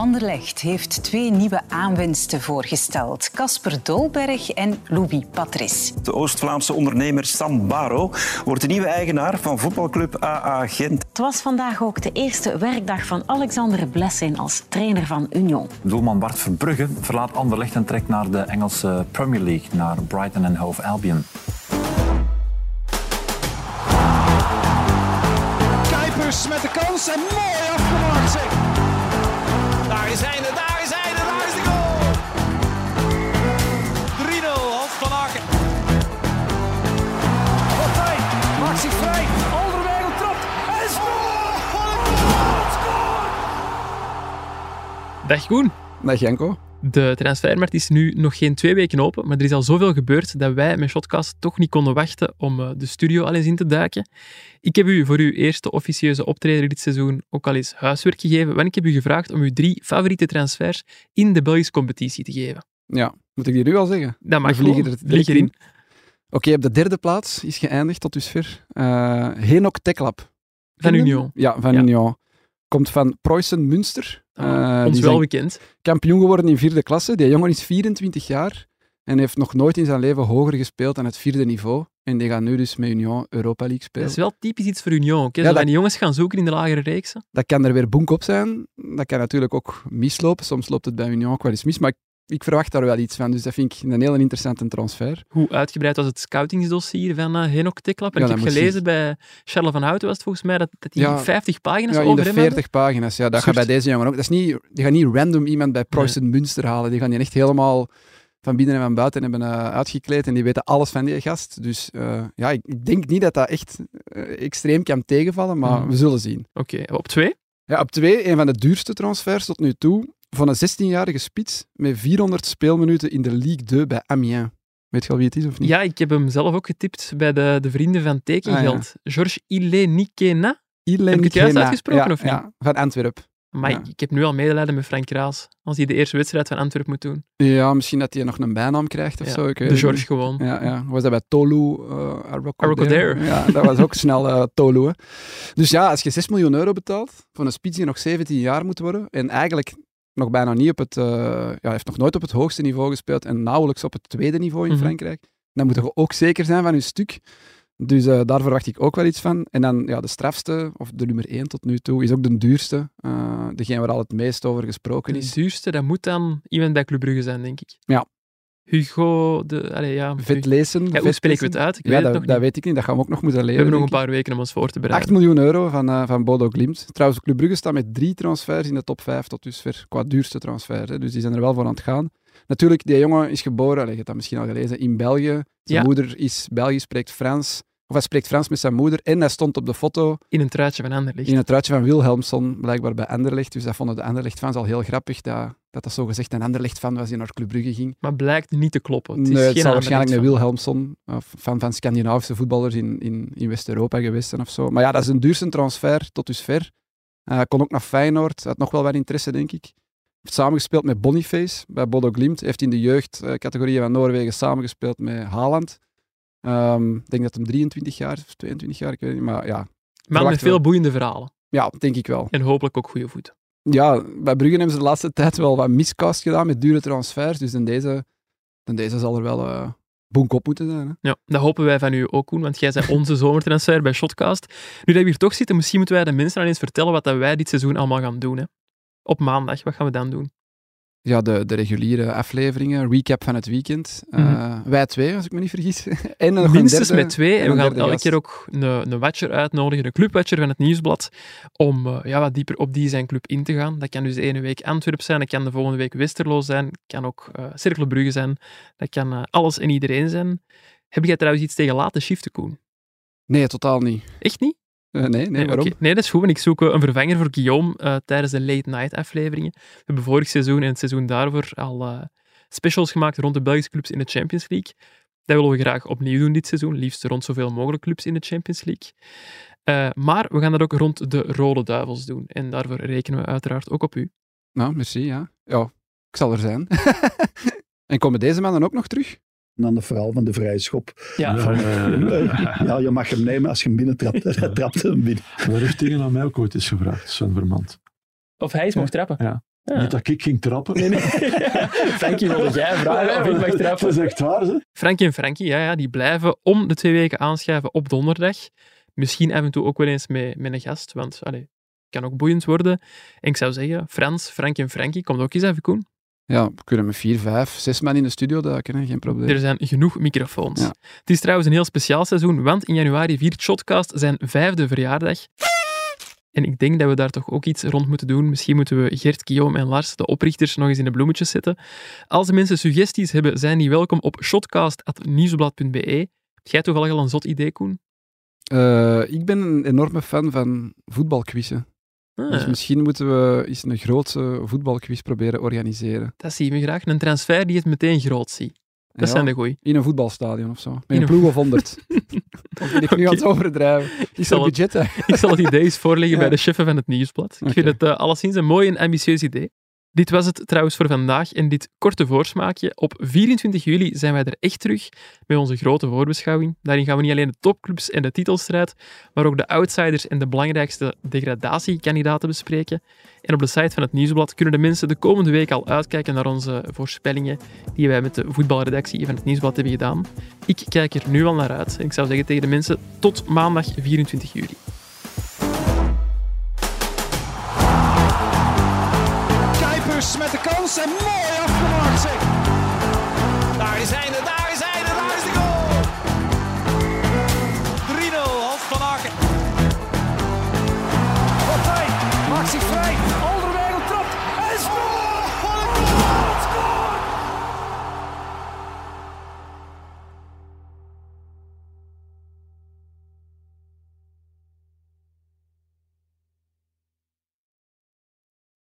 Anderlecht heeft twee nieuwe aanwinsten voorgesteld. Casper Dolberg en Louis Patrice. De Oost-Vlaamse ondernemer Sam Baro wordt de nieuwe eigenaar van voetbalclub AA Gent. Het was vandaag ook de eerste werkdag van Alexander Blessin als trainer van Union. Doelman Bart Verbrugge verlaat Anderlecht en trekt naar de Engelse Premier League, naar Brighton en Hove Albion. Kuipers met de kans en mooi afgemaakt zeg. Dag Koen. Dag Janko. De transfermarkt is nu nog geen twee weken open, maar er is al zoveel gebeurd dat wij met Shotcast toch niet konden wachten om eh, de studio al eens in te duiken. Ik heb u voor uw eerste officieuze optreden dit seizoen ook al eens huiswerk gegeven, want ik heb u gevraagd om uw drie favoriete transfers in de Belgische competitie te geven. Ja, moet ik die nu al zeggen? Dat mag vliegen er in. Oké, op de derde plaats is geëindigd tot dusver. Eh Henok Teklap. Van? Union. Ja, van Ja. Union. Komt van Preußen Münster. Ah, Eh, ons wel bekend. kampioen geworden in vierde klasse. Die jongen is 24 jaar en heeft nog nooit in zijn leven hoger gespeeld dan het vierde niveau. En die gaat nu dus met Union Europa League spelen. Dat is wel typisch iets voor Union. Zo Ja, dat- die jongens gaan zoeken in de lagere reeksen. Dat kan er weer bonk op zijn. Dat kan natuurlijk ook mislopen. Soms loopt het bij Union ook wel eens mis. Maar ik, ik verwacht daar wel iets van. Dus dat vind ik een heel interessante transfer. Hoe uitgebreid was het scoutingsdossier van eh Henok Teklap? En Ja, ik heb gelezen bij Charles van Houten was het volgens mij dat, Ja. 50 pagina's Ja, in over de hem hadden. 40 pagina's. Ja, dat Soort- gaat bij deze jongen ook. Dat is niet, die gaan niet random iemand bij Preußen Münster halen. Die gaan die echt helemaal van binnen en van buiten hebben eh, uitgekleed. En die weten alles van die gast. Dus eh, ja, ik, ik denk niet dat dat echt extreem kan tegenvallen. Maar Mhm. we zullen zien. Oké, op twee? Ja, op twee, een van de duurste transfers tot nu toe. Van een 16-jarige spits met 400 speelminuten in de Ligue 2 bij Amiens. Weet je al wie het is of niet? Ja, ik heb hem zelf ook getipt bij de, de vrienden van Tekengeld. Ah, Georges Ilenikena. Ilen Heb ik het juist uitgesproken, Ja, of niet? Ja, van Antwerpen. Maar Ja. ik, heb nu al medelijden met Frank Raas. Als hij de eerste wedstrijd van Antwerpen moet doen. Ja, misschien dat hij nog een bijnaam krijgt of Ja, zo. Ik weet de George niet. gewoon. Ja, ja. Was dat bij Tolu uh, Arrocodere. Ja, dat was ook snel eh, Tolu. Hè. Dus ja, als je 6 miljoen euro betaalt voor een spits die nog 17 jaar moet worden en eigenlijk nog bijna niet op het... eh, ja, heeft nog nooit op het hoogste niveau gespeeld en nauwelijks op het tweede niveau in Mhm. Frankrijk, dan moet je ook zeker zijn van je stuk. Dus eh, daar verwacht ik ook wel iets van. En dan ja, de strafste, of de nummer 1 tot nu toe, is ook de duurste. Eh, degene waar al het meest over gesproken De is. duurste, dat moet dan iemand bij Club Brugge zijn, denk ik. Ja. Hugo, de, allee, ja, Vet lezen. Ja, hoe spreken we het uit? Ik Ja, weet het dat, nog dat weet ik niet. Dat gaan we ook nog moeten We leren. hebben nog een paar weken om ons voor te 8 bereiden. miljoen euro van, eh, van Bodo Glimt. Trouwens, Club Brugge staat met drie transfers in de top 5 tot dusver, qua duurste transfer. Hè. Dus die zijn er wel voor aan het gaan. Natuurlijk, die jongen is geboren, allee, je hebt dat misschien al gelezen, in België. Zijn Ja. moeder is Belgisch, spreekt Frans. Of hij spreekt Frans met zijn moeder. En hij stond op de foto In een truitje van Anderlecht. in het truitje van Wilhelmsson, blijkbaar bij Anderlecht. Dus dat vonden de Anderlecht-fans al heel grappig, dat dat, dat zo gezegd een Anderlecht-fan was die naar Club Brugge ging. Maar blijkt niet te kloppen. Het is nee, het geen zal waarschijnlijk een of van, van Scandinavische voetballers in, in, in West-Europa geweest zijn of zo. Maar ja, dat is een duurste transfer tot dusver. Eh, Hij kon ook naar Feyenoord, had nog wel wat interesse, denk ik. Heeft samengespeeld met Boniface bij Bodo Glimt. Heeft in de jeugdcategorieën van Noorwegen samengespeeld met Haaland. Ehm, Ik denk dat hem 23 jaar of 22 jaar, ik weet niet. Maar ja, verwacht met veel wel. boeiende verhalen. ja, denk ik wel. En hopelijk ook goede voet. Ja, bij Brugge hebben ze de laatste tijd wel wat miscast gedaan met dure transfers. Dus in deze, in deze zal er wel bonk op moeten zijn. Hè? Ja, dat hopen wij van u ook, Koen, want jij bent onze zomertransfer bij Shotcast. Nu dat we hier toch zitten, misschien moeten wij de mensen al eens vertellen wat dat wij dit seizoen allemaal gaan doen. Hè. Op maandag, wat gaan we dan doen? Ja, de, de reguliere afleveringen, recap van het weekend. Eh, Mhm. wij twee, als ik me niet vergis. en nog Minstens derde- met twee. En we gaan elke keer ook een, een watcher uitnodigen, een clubwatcher van het Nieuwsblad, om eh, ja, wat dieper op die zijn club in te gaan. Dat kan dus de ene week Antwerp zijn, dat kan de volgende week Westerlo zijn, dat kan ook uh, Cerkelbrugge zijn, dat kan eh, alles en iedereen zijn. Heb jij trouwens iets tegen late shiften, Koen? Nee, totaal niet. Echt niet? Eh, nee, nee, waarom? Nee, dat is goed, want ik zoek eh, een vervanger voor Guillaume eh, tijdens de late-night afleveringen. We hebben vorig seizoen en het seizoen daarvoor al specials gemaakt rond de Belgische clubs in de Champions League. Dat willen we graag opnieuw doen dit seizoen, liefst rond zoveel mogelijk clubs in de Champions League. Maar we gaan dat ook rond de Rode Duivels doen. En daarvoor rekenen we uiteraard ook op u. Nou, merci, ja. Ja, ik zal er zijn. en komen deze mannen ook nog terug? En dan het verhaal van de vrije schop. Ja. Van, eh, ja, je mag hem nemen als je hem binnen trapt. Hij trapt hem binnen. Dat heeft tegen aan mij ook ooit eens gevraagd, Sven Vermand. Of hij is mocht trappen. Ja. Niet dat ik ging trappen. Nee, nee. Frankie wilde jij vragen of ik mag Dat trappen. is echt waar, hè? Frankie en Frankie, ja, ja, die blijven om de twee weken aanschuiven op donderdag. Misschien af en toe ook wel eens met, met een gast, want allee, het kan ook boeiend worden. En ik zou zeggen, Frans, Frankie en Frankie, komt ook eens even, Koen. Ja, we kunnen met vier, vijf, zes man in de studio duiken, hè. geen probleem. Er zijn genoeg microfoons. Ja. Het is trouwens een heel speciaal seizoen, want in januari viert Shotcast zijn vijfde verjaardag. En ik denk dat we daar toch ook iets rond moeten doen. Misschien moeten we Gert, Guillaume en Lars, de oprichters, nog eens in de bloemetjes zetten. Als de mensen suggesties hebben, zijn die welkom op shotcast.nieuwsblad.be. Heb jij toevallig al een zot idee, Koen? Eh, ik ben een enorme fan van voetbalquizzen. Ah, Dus misschien moeten we eens een grootse voetbalquiz proberen organiseren. Dat zie je graag. Een transfer die het meteen groot ziet. Dat Ja, zijn de goeie. In een voetbalstadion of zo. Met In een een ploeg of honderd. of ben ik nu aan het overdrijven? Is zal er het- budget? Ik zal het idee eens voorleggen Ja. bij de chefen van het Nieuwsblad. Ik vind het eh, alleszins een mooi en ambitieus idee. Dit was het trouwens voor vandaag en dit korte voorsmaakje. Op 24 juli zijn wij er echt terug met onze grote voorbeschouwing. Daarin gaan we niet alleen de topclubs en de titelstrijd, maar ook de outsiders en de belangrijkste degradatiekandidaten bespreken. En op de site van het Nieuwsblad kunnen de mensen de komende week al uitkijken naar onze voorspellingen die wij met de voetbalredactie van het Nieuwsblad hebben gedaan. Ik kijk er nu al naar uit. En ik zou zeggen tegen de mensen tot maandag 24 juli.